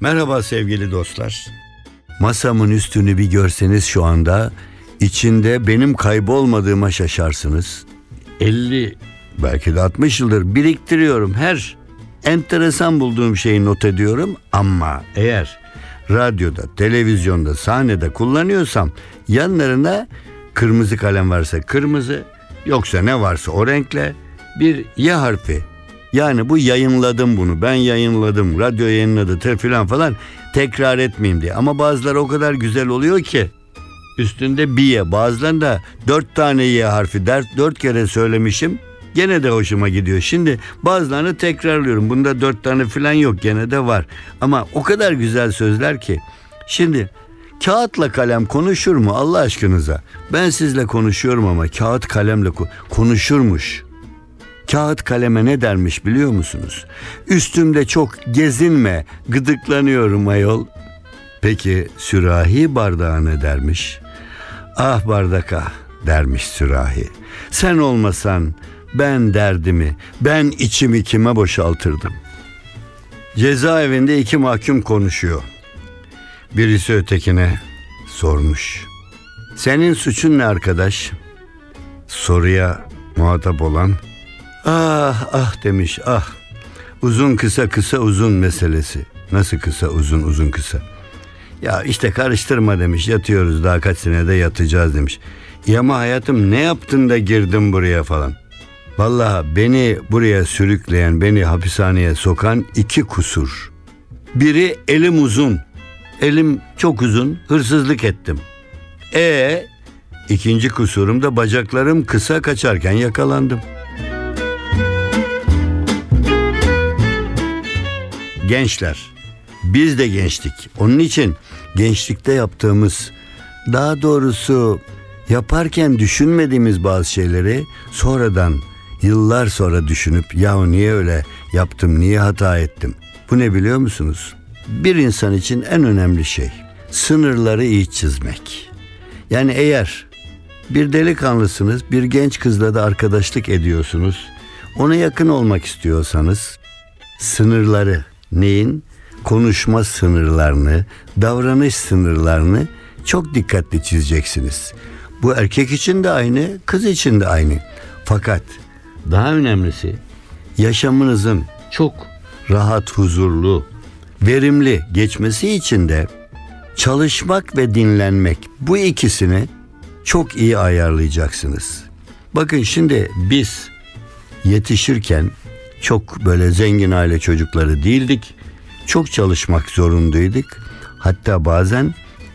Merhaba sevgili dostlar. Masamın üstünü bir görseniz şu anda içinde benim kaybolmadığıma şaşarsınız. 50 belki de 60 yıldır biriktiriyorum. Her enteresan bulduğum şeyi not ediyorum ama eğer radyoda, televizyonda, sahnede kullanıyorsam yanlarına kırmızı kalem varsa kırmızı, yoksa ne varsa o renkle bir Y harfi yani bu yayınladım bunu. Ben yayınladım. Radyo yayınladı te filan falan. Tekrar etmeyeyim diye. Ama bazıları o kadar güzel oluyor ki. Üstünde bir Y. Bazılarında dört tane Y harfi. Dert dört kere söylemişim. Gene de hoşuma gidiyor. Şimdi bazılarını tekrarlıyorum. Bunda dört tane filan yok. Gene de var. Ama o kadar güzel sözler ki. Şimdi kağıtla kalem konuşur mu Allah aşkınıza? Ben sizle konuşuyorum ama kağıt kalemle konuşurmuş. Kağıt kaleme ne dermiş biliyor musunuz? Üstümde çok gezinme, gıdıklanıyorum ayol. Peki sürahi bardağı ne dermiş? Ah bardak ah dermiş sürahi. Sen olmasan ben derdimi, ben içimi kime boşaltırdım? Cezaevinde iki mahkum konuşuyor. Birisi ötekine sormuş. Senin suçun ne arkadaş? Soruya muhatap olan Ah ah demiş ah. Uzun kısa kısa uzun meselesi. Nasıl kısa uzun uzun kısa. Ya işte karıştırma demiş yatıyoruz daha kaç senede yatacağız demiş. Ya ama hayatım ne yaptın da girdin buraya falan. Vallahi beni buraya sürükleyen, beni hapishaneye sokan iki kusur. Biri elim uzun. Elim çok uzun, hırsızlık ettim. E ikinci kusurum da bacaklarım kısa kaçarken yakalandım.'' Gençler. Biz de gençtik. Onun için gençlikte yaptığımız daha doğrusu yaparken düşünmediğimiz bazı şeyleri sonradan yıllar sonra düşünüp ya niye öyle yaptım, niye hata ettim? Bu ne biliyor musunuz? Bir insan için en önemli şey sınırları iyi çizmek. Yani eğer bir delikanlısınız, bir genç kızla da arkadaşlık ediyorsunuz. Ona yakın olmak istiyorsanız sınırları neyin? Konuşma sınırlarını, davranış sınırlarını çok dikkatli çizeceksiniz. Bu erkek için de aynı, kız için de aynı. Fakat daha önemlisi yaşamınızın çok rahat, huzurlu, verimli geçmesi için de çalışmak ve dinlenmek bu ikisini çok iyi ayarlayacaksınız. Bakın şimdi biz yetişirken çok böyle zengin aile çocukları değildik. Çok çalışmak zorundaydık. Hatta bazen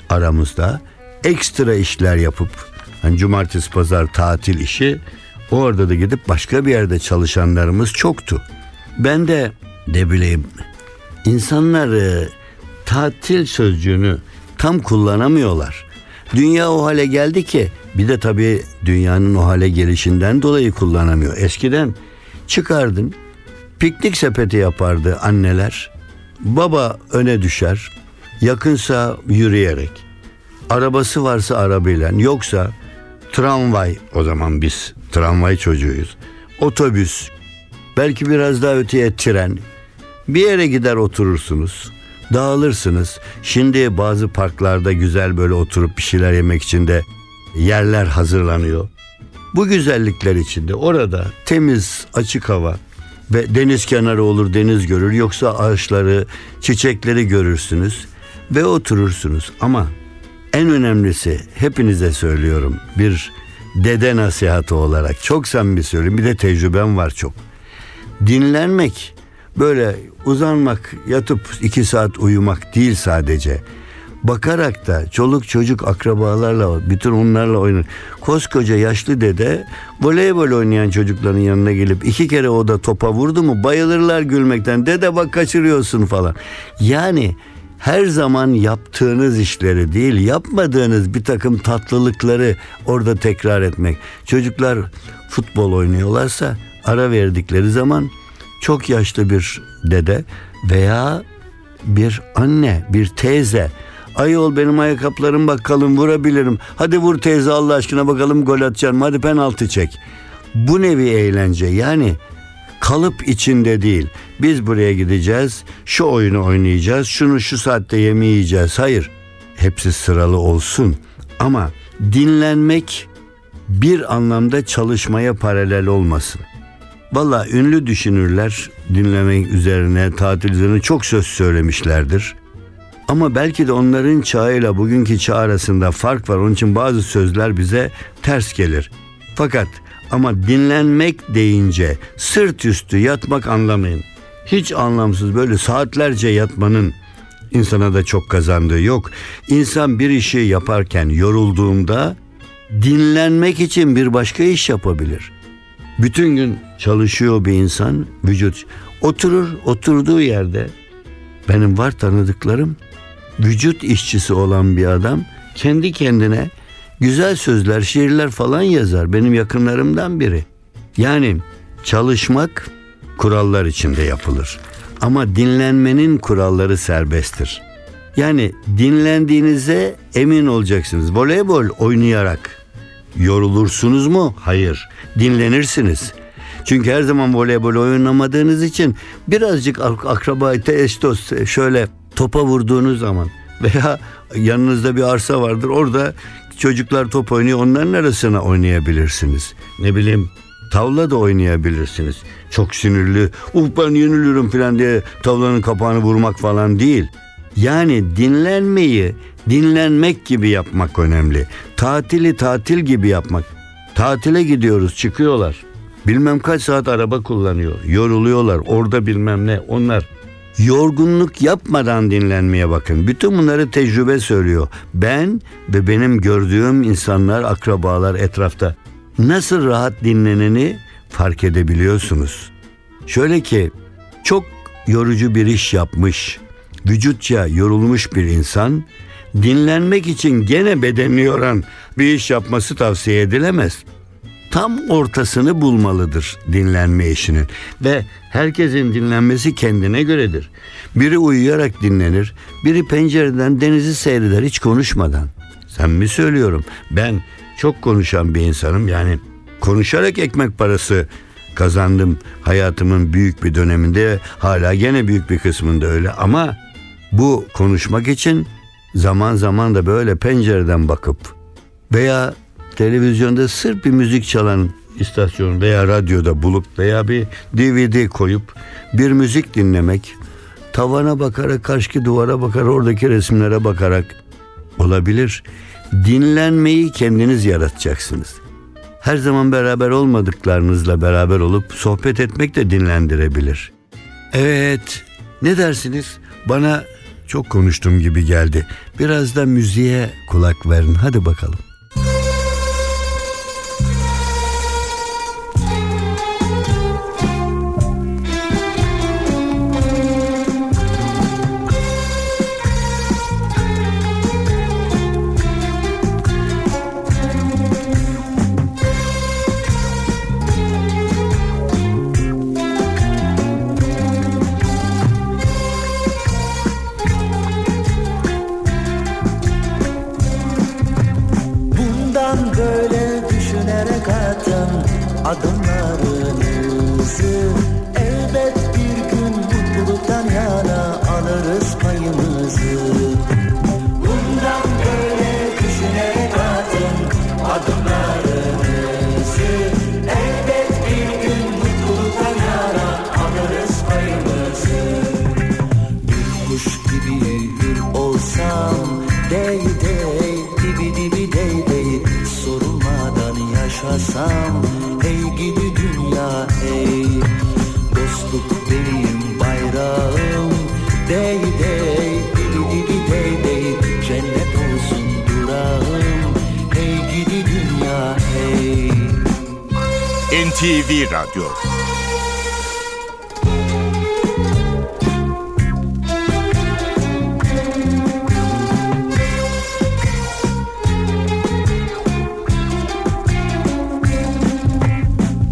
aramızda ekstra işler yapıp hani cumartesi pazar tatil işi orada da gidip başka bir yerde çalışanlarımız çoktu. Ben de ne bileyim insanlar e, tatil sözcüğünü tam kullanamıyorlar. Dünya o hale geldi ki bir de tabii dünyanın o hale gelişinden dolayı kullanamıyor. Eskiden çıkardın Piknik sepeti yapardı anneler. Baba öne düşer. Yakınsa yürüyerek. Arabası varsa arabayla. Yoksa tramvay. O zaman biz tramvay çocuğuyuz. Otobüs. Belki biraz daha öteye tren. Bir yere gider oturursunuz. Dağılırsınız. Şimdi bazı parklarda güzel böyle oturup bir şeyler yemek için de yerler hazırlanıyor. Bu güzellikler içinde orada temiz açık hava ve deniz kenarı olur deniz görür. Yoksa ağaçları çiçekleri görürsünüz ve oturursunuz. Ama en önemlisi hepinize söylüyorum bir dede nasihatı olarak çok samimi söylüyorum bir de tecrübem var çok. Dinlenmek böyle uzanmak yatıp iki saat uyumak değil sadece bakarak da çoluk çocuk akrabalarla bütün onlarla oynar. Koskoca yaşlı dede voleybol oynayan çocukların yanına gelip iki kere o da topa vurdu mu bayılırlar gülmekten. Dede bak kaçırıyorsun falan. Yani her zaman yaptığınız işleri değil yapmadığınız bir takım tatlılıkları orada tekrar etmek. Çocuklar futbol oynuyorlarsa ara verdikleri zaman çok yaşlı bir dede veya bir anne, bir teyze Ayol benim ayakkabılarım bakalım vurabilirim. Hadi vur teyze Allah aşkına bakalım gol atacağım. Hadi penaltı çek. Bu nevi eğlence yani kalıp içinde değil. Biz buraya gideceğiz, şu oyunu oynayacağız, şunu şu saatte yemeği yiyeceğiz. Hayır, hepsi sıralı olsun. Ama dinlenmek bir anlamda çalışmaya paralel olmasın. Valla ünlü düşünürler dinlemek üzerine, tatil üzerine çok söz söylemişlerdir. Ama belki de onların çağıyla bugünkü çağ arasında fark var. Onun için bazı sözler bize ters gelir. Fakat ama dinlenmek deyince sırt üstü yatmak anlamayın. Hiç anlamsız böyle saatlerce yatmanın insana da çok kazandığı yok. İnsan bir işi yaparken yorulduğunda dinlenmek için bir başka iş yapabilir. Bütün gün çalışıyor bir insan, vücut oturur, oturduğu yerde benim var tanıdıklarım vücut işçisi olan bir adam kendi kendine güzel sözler, şiirler falan yazar. Benim yakınlarımdan biri. Yani çalışmak kurallar içinde yapılır. Ama dinlenmenin kuralları serbesttir. Yani dinlendiğinize emin olacaksınız. Voleybol oynayarak yorulursunuz mu? Hayır. Dinlenirsiniz. Çünkü her zaman voleybol oynamadığınız için birazcık akraba, eş dost şöyle topa vurduğunuz zaman veya yanınızda bir arsa vardır orada çocuklar top oynuyor onların arasına oynayabilirsiniz. Ne bileyim tavla da oynayabilirsiniz. Çok sinirli uh ben yeniliyorum falan diye tavlanın kapağını vurmak falan değil. Yani dinlenmeyi dinlenmek gibi yapmak önemli. Tatili tatil gibi yapmak. Tatile gidiyoruz çıkıyorlar. Bilmem kaç saat araba kullanıyor. Yoruluyorlar orada bilmem ne onlar yorgunluk yapmadan dinlenmeye bakın. Bütün bunları tecrübe söylüyor. Ben ve benim gördüğüm insanlar, akrabalar etrafta nasıl rahat dinleneni fark edebiliyorsunuz. Şöyle ki çok yorucu bir iş yapmış, vücutça yorulmuş bir insan dinlenmek için gene bedenini yoran bir iş yapması tavsiye edilemez tam ortasını bulmalıdır dinlenme işinin ve herkesin dinlenmesi kendine göredir. Biri uyuyarak dinlenir, biri pencereden denizi seyreder hiç konuşmadan. Sen mi söylüyorum? Ben çok konuşan bir insanım yani konuşarak ekmek parası kazandım hayatımın büyük bir döneminde hala gene büyük bir kısmında öyle ama bu konuşmak için zaman zaman da böyle pencereden bakıp veya televizyonda sırf bir müzik çalan istasyon veya radyoda bulup veya bir DVD koyup bir müzik dinlemek tavana bakarak karşı duvara bakar oradaki resimlere bakarak olabilir. Dinlenmeyi kendiniz yaratacaksınız. Her zaman beraber olmadıklarınızla beraber olup sohbet etmek de dinlendirebilir. Evet, ne dersiniz? Bana çok konuştum gibi geldi. Biraz da müziğe kulak verin. Hadi bakalım. NTV Radyo.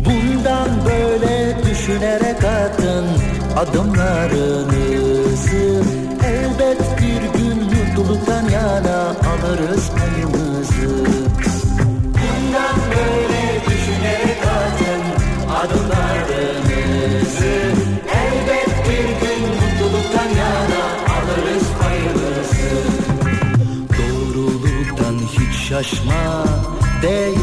Bundan böyle düşünerek atın adımlarınızı Elbet bir gün mutluluktan yana alırız payımızı şaşma Dey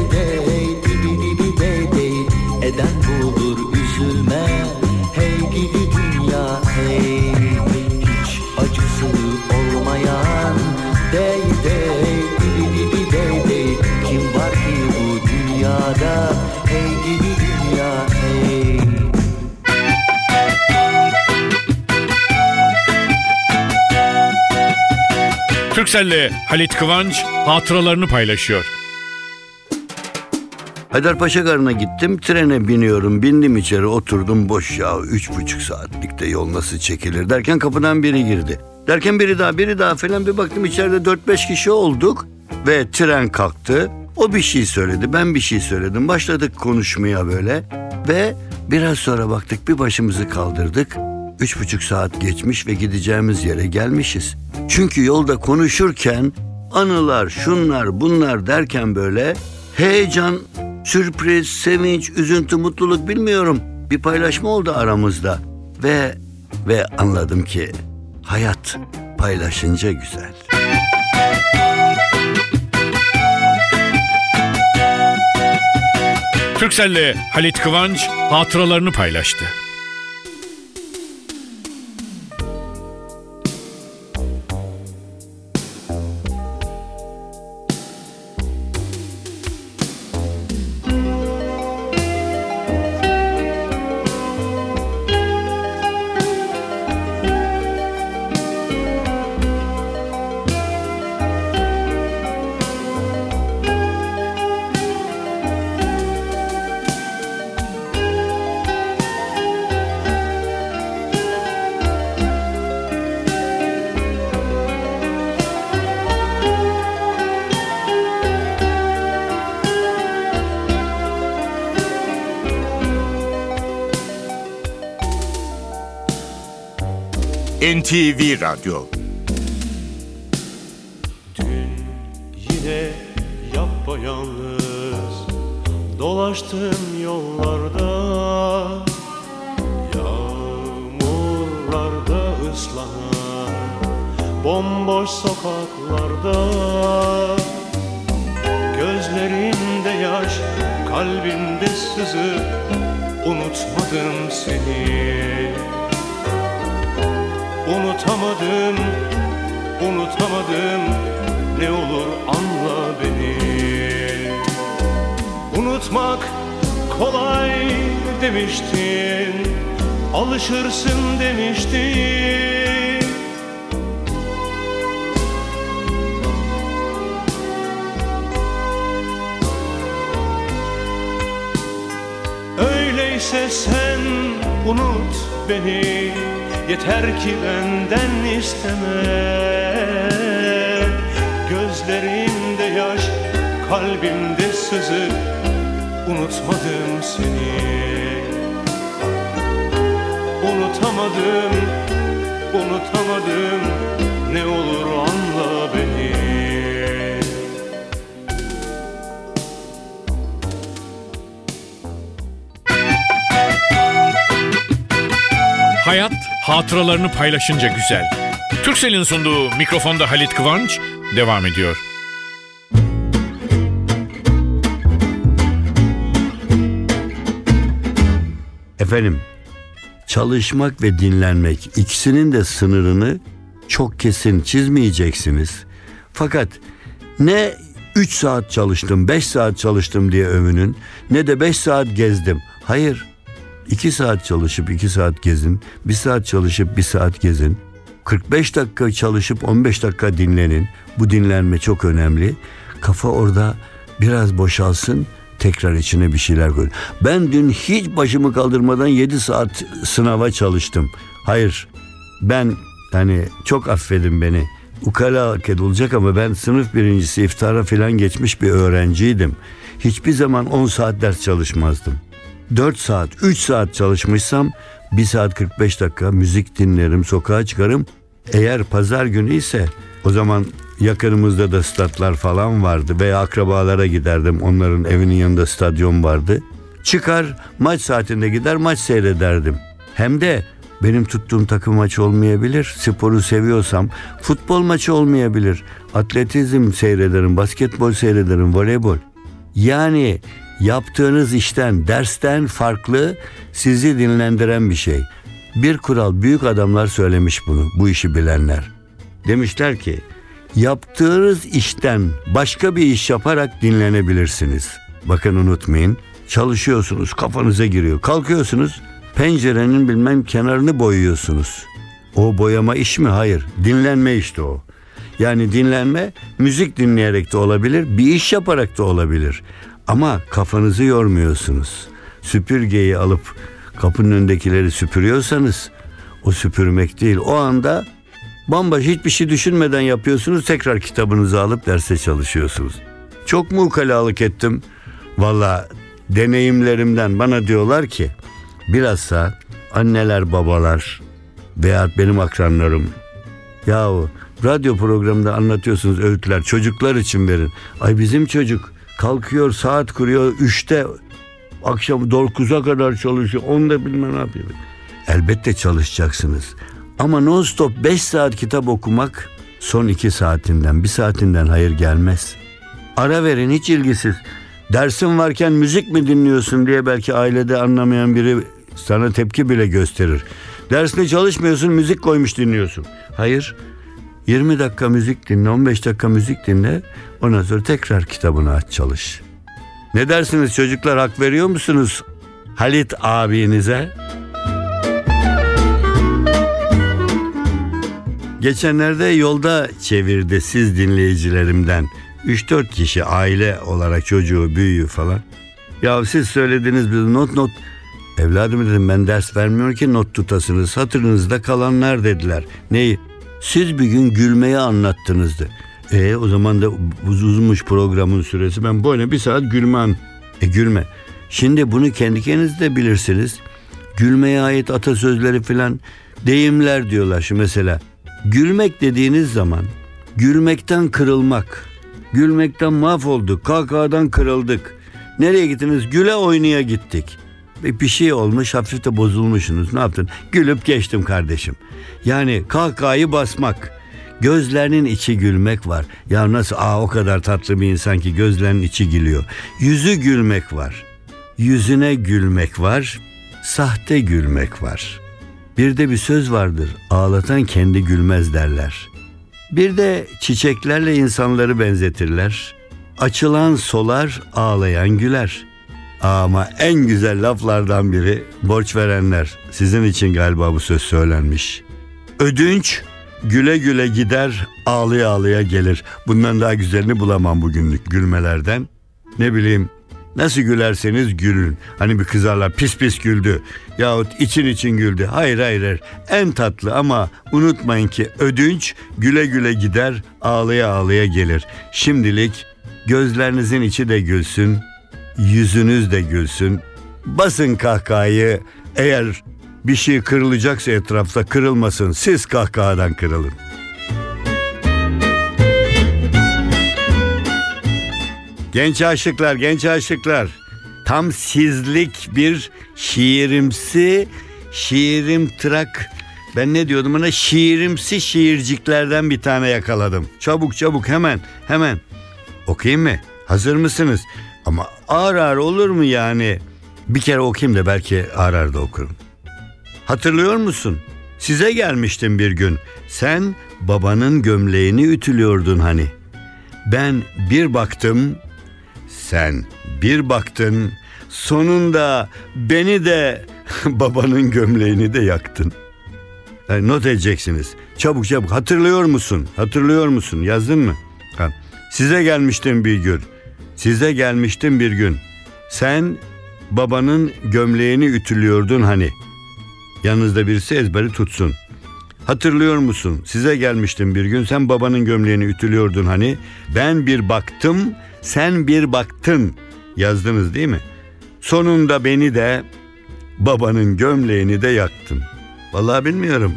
Türkcell'le Halit Kıvanç hatıralarını paylaşıyor. Haydarpaşa Garı'na gittim. Trene biniyorum. Bindim içeri oturdum boş ya. Üç buçuk saatlikte yol nasıl çekilir derken kapıdan biri girdi. Derken biri daha biri daha falan bir baktım içeride dört beş kişi olduk. Ve tren kalktı. O bir şey söyledi ben bir şey söyledim. Başladık konuşmaya böyle. Ve biraz sonra baktık bir başımızı kaldırdık. Üç buçuk saat geçmiş ve gideceğimiz yere gelmişiz. Çünkü yolda konuşurken anılar şunlar bunlar derken böyle heyecan, sürpriz, sevinç, üzüntü, mutluluk bilmiyorum. Bir paylaşma oldu aramızda ve ve anladım ki hayat paylaşınca güzel. Türkcell'le Halit Kıvanç hatıralarını paylaştı. NTV Radyo. Yine yapayalnız dolaştım yollarda. Yağmurlarda ıslanan bomboş sokaklarda. Gözlerinde yaş, kalbimde sızı Unutmadım seni unutamadım Ne olur anla beni. Unutmak kolay demiştin Alışırsın demiştin. Öyleyse sen unut beni Yeter ki benden isteme Gözlerimde yaş, kalbimde sızı. Unutmadım seni. Unutamadım, unutamadım. Ne olur anla beni. Hayat hatıralarını paylaşınca güzel. Türkcell'in sunduğu mikrofonda Halit Kıvanç devam ediyor. Efendim, çalışmak ve dinlenmek ikisinin de sınırını çok kesin çizmeyeceksiniz. Fakat ne 3 saat çalıştım, 5 saat çalıştım diye övünün ne de 5 saat gezdim. Hayır, 2 saat çalışıp 2 saat gezin, 1 saat çalışıp 1 saat gezin. 45 dakika çalışıp 15 dakika dinlenin. Bu dinlenme çok önemli. Kafa orada biraz boşalsın tekrar içine bir şeyler koy. Ben dün hiç başımı kaldırmadan 7 saat sınava çalıştım. Hayır ben hani çok affedin beni. Ukala hareket olacak ama ben sınıf birincisi iftara falan geçmiş bir öğrenciydim. Hiçbir zaman 10 saat ders çalışmazdım. 4 saat, 3 saat çalışmışsam 1 saat 45 dakika müzik dinlerim, sokağa çıkarım. Eğer pazar günü ise o zaman yakınımızda da statlar falan vardı veya akrabalara giderdim. Onların evinin yanında stadyum vardı. Çıkar maç saatinde gider maç seyrederdim. Hem de benim tuttuğum takım maçı olmayabilir. Sporu seviyorsam futbol maçı olmayabilir. Atletizm seyrederim, basketbol seyrederim, voleybol. Yani yaptığınız işten, dersten farklı sizi dinlendiren bir şey. Bir kural büyük adamlar söylemiş bunu, bu işi bilenler. Demişler ki yaptığınız işten başka bir iş yaparak dinlenebilirsiniz. Bakın unutmayın çalışıyorsunuz kafanıza giriyor. Kalkıyorsunuz pencerenin bilmem kenarını boyuyorsunuz. O boyama iş mi? Hayır. Dinlenme işte o. Yani dinlenme müzik dinleyerek de olabilir, bir iş yaparak da olabilir. Ama kafanızı yormuyorsunuz. Süpürgeyi alıp kapının önündekileri süpürüyorsanız o süpürmek değil. O anda bambaşka hiçbir şey düşünmeden yapıyorsunuz. Tekrar kitabınızı alıp derse çalışıyorsunuz. Çok mu ukalalık ettim? Valla deneyimlerimden bana diyorlar ki bilhassa anneler babalar veya benim akranlarım Yahu radyo programında anlatıyorsunuz öğütler çocuklar için verin. Ay bizim çocuk kalkıyor saat kuruyor üçte akşam 9'a kadar çalışıyor. Onda bilmem ne yapıyor. Elbette çalışacaksınız. Ama non stop 5 saat kitap okumak son 2 saatinden bir saatinden hayır gelmez. Ara verin hiç ilgisiz. Dersin varken müzik mi dinliyorsun diye belki ailede anlamayan biri sana tepki bile gösterir. Dersinde çalışmıyorsun müzik koymuş dinliyorsun. Hayır 20 dakika müzik dinle 15 dakika müzik dinle ondan sonra tekrar kitabını aç çalış. Ne dersiniz çocuklar hak veriyor musunuz Halit abinize? Geçenlerde yolda çevirdi siz dinleyicilerimden 3-4 kişi aile olarak çocuğu büyüğü falan. Ya siz söylediniz bir not not. Evladım dedim ben ders vermiyorum ki not tutasınız. Hatırınızda kalanlar dediler. Neyi? Siz bir gün gülmeyi anlattınızdı. E o zaman da uzunmuş programın süresi. Ben böyle bir saat gülme an. E gülme. Şimdi bunu kendi kendiniz de bilirsiniz. Gülmeye ait atasözleri filan deyimler diyorlar şu mesela. Gülmek dediğiniz zaman gülmekten kırılmak. Gülmekten mahvolduk, kahkahadan kırıldık. Nereye gittiniz? Güle oynaya gittik. E, Bir şey olmuş, hafif de bozulmuşsunuz. Ne yaptın? Gülüp geçtim kardeşim. Yani kahkahayı basmak. Gözlerinin içi gülmek var. Ya nasıl? Aa o kadar tatlı bir insan ki gözlerinin içi gülüyor. Yüzü gülmek var. Yüzüne gülmek var. Sahte gülmek var. Bir de bir söz vardır. Ağlatan kendi gülmez derler. Bir de çiçeklerle insanları benzetirler. Açılan solar, ağlayan güler. Ama en güzel laflardan biri borç verenler. Sizin için galiba bu söz söylenmiş. Ödünç güle güle gider, ağlaya ağlaya gelir. Bundan daha güzelini bulamam bugünlük gülmelerden. Ne bileyim Nasıl gülerseniz gülün. Hani bir kızarlar pis pis güldü. Yahut için için güldü. Hayır hayır hayır. En tatlı ama unutmayın ki ödünç güle güle gider ağlaya ağlaya gelir. Şimdilik gözlerinizin içi de gülsün. Yüzünüz de gülsün. Basın kahkahayı eğer bir şey kırılacaksa etrafta kırılmasın. Siz kahkahadan kırılın. Genç aşıklar, genç aşıklar. Tam sizlik bir şiirimsi, şiirim tırak. Ben ne diyordum ona? Şiirimsi şiirciklerden bir tane yakaladım. Çabuk çabuk hemen, hemen. Okuyayım mı? Hazır mısınız? Ama ağır ağır olur mu yani? Bir kere okuyayım da belki ağır ağır da okurum. Hatırlıyor musun? Size gelmiştim bir gün. Sen babanın gömleğini ütülüyordun hani. Ben bir baktım, sen bir baktın, sonunda beni de babanın gömleğini de yaktın. Yani not edeceksiniz. Çabuk çabuk hatırlıyor musun? Hatırlıyor musun? Yazdın mı? Ha. Size gelmiştim bir gün. Size gelmiştim bir gün. Sen babanın gömleğini ütülüyordun hani. Yanınızda birisi ezberi tutsun. Hatırlıyor musun? Size gelmiştim bir gün. Sen babanın gömleğini ütülüyordun hani. Ben bir baktım, sen bir baktın. Yazdınız değil mi? Sonunda beni de babanın gömleğini de yaktın. Vallahi bilmiyorum.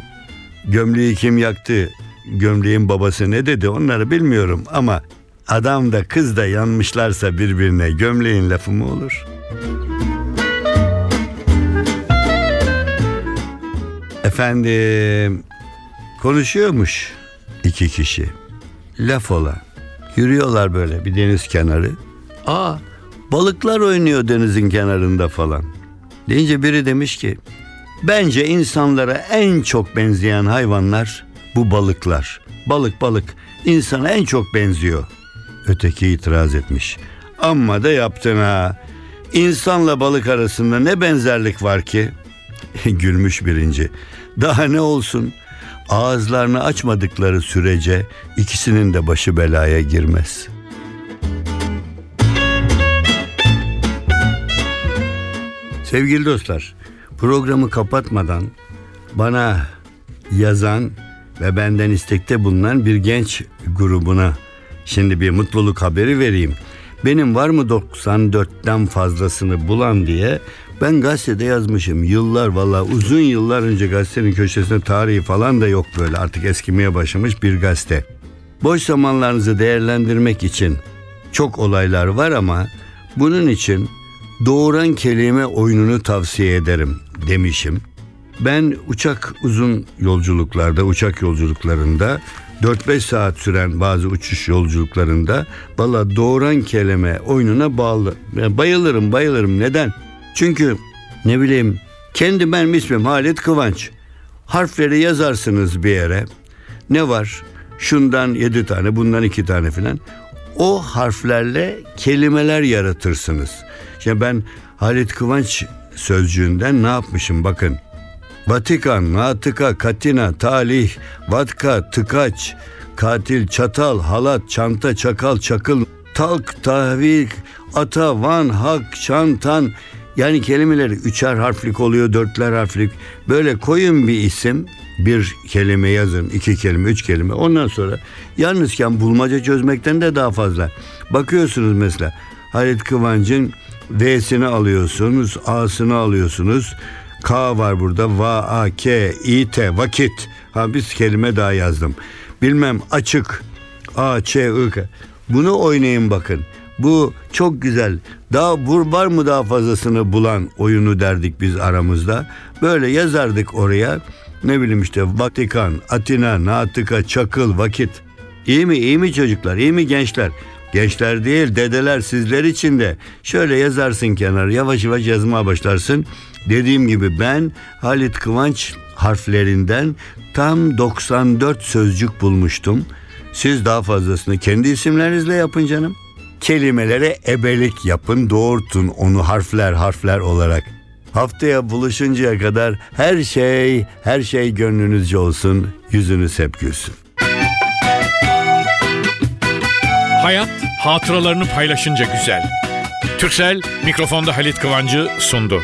Gömleği kim yaktı? Gömleğin babası ne dedi? Onları bilmiyorum ama adam da kız da yanmışlarsa birbirine gömleğin lafı mı olur? Efendim konuşuyormuş iki kişi. Laf ola. Yürüyorlar böyle bir deniz kenarı. Aa balıklar oynuyor denizin kenarında falan. Deyince biri demiş ki bence insanlara en çok benzeyen hayvanlar bu balıklar. Balık balık insana en çok benziyor. Öteki itiraz etmiş. Amma da yaptın ha. İnsanla balık arasında ne benzerlik var ki? Gülmüş birinci. Daha ne olsun? Ağızlarını açmadıkları sürece ikisinin de başı belaya girmez. Sevgili dostlar, programı kapatmadan bana yazan ve benden istekte bulunan bir genç grubuna şimdi bir mutluluk haberi vereyim. Benim var mı 94'ten fazlasını bulan diye ben gazetede yazmışım. Yıllar valla uzun yıllar önce gazetenin köşesinde tarihi falan da yok böyle artık eskimeye başlamış bir gazete. Boş zamanlarınızı değerlendirmek için çok olaylar var ama bunun için doğuran kelime oyununu tavsiye ederim demişim. Ben uçak uzun yolculuklarda, uçak yolculuklarında 4-5 saat süren bazı uçuş yolculuklarında valla doğuran kelime oyununa bağlı. Ben bayılırım bayılırım. Neden? Çünkü ne bileyim kendi benim ismim Halit Kıvanç. Harfleri yazarsınız bir yere. Ne var? Şundan yedi tane, bundan iki tane filan. O harflerle kelimeler yaratırsınız. Şimdi ben Halit Kıvanç sözcüğünden ne yapmışım bakın. Vatikan, natıka, katina, talih, vatka, tıkaç, katil, çatal, halat, çanta, çakal, çakıl, talk, tahvik, ata, van, hak, çantan. Yani kelimeleri üçer harflik oluyor, dörtler harflik. Böyle koyun bir isim, bir kelime yazın, iki kelime, üç kelime. Ondan sonra yalnızken bulmaca çözmekten de daha fazla. Bakıyorsunuz mesela Halit Kıvanç'ın V'sini alıyorsunuz, A'sını alıyorsunuz. K var burada. Va, A, K, İ, T. Vakit. Ha bir kelime daha yazdım. Bilmem açık. A, Ç, I, K. Bunu oynayın bakın. Bu çok güzel. Daha bu var mı daha fazlasını bulan oyunu derdik biz aramızda. Böyle yazardık oraya. Ne bileyim işte Vatikan, Atina, Natıka, Çakıl, Vakit. İyi mi? İyi mi çocuklar? İyi mi gençler? Gençler değil dedeler sizler için de şöyle yazarsın kenara yavaş yavaş yazmaya başlarsın. Dediğim gibi ben Halit Kıvanç harflerinden tam 94 sözcük bulmuştum. Siz daha fazlasını kendi isimlerinizle yapın canım. Kelimelere ebelik yapın, doğurtun onu harfler harfler olarak. Haftaya buluşuncaya kadar her şey, her şey gönlünüzce olsun, yüzünüz hep gülsün. Hayat hatıralarını paylaşınca güzel. Türksel mikrofonda Halit Kıvancı sundu.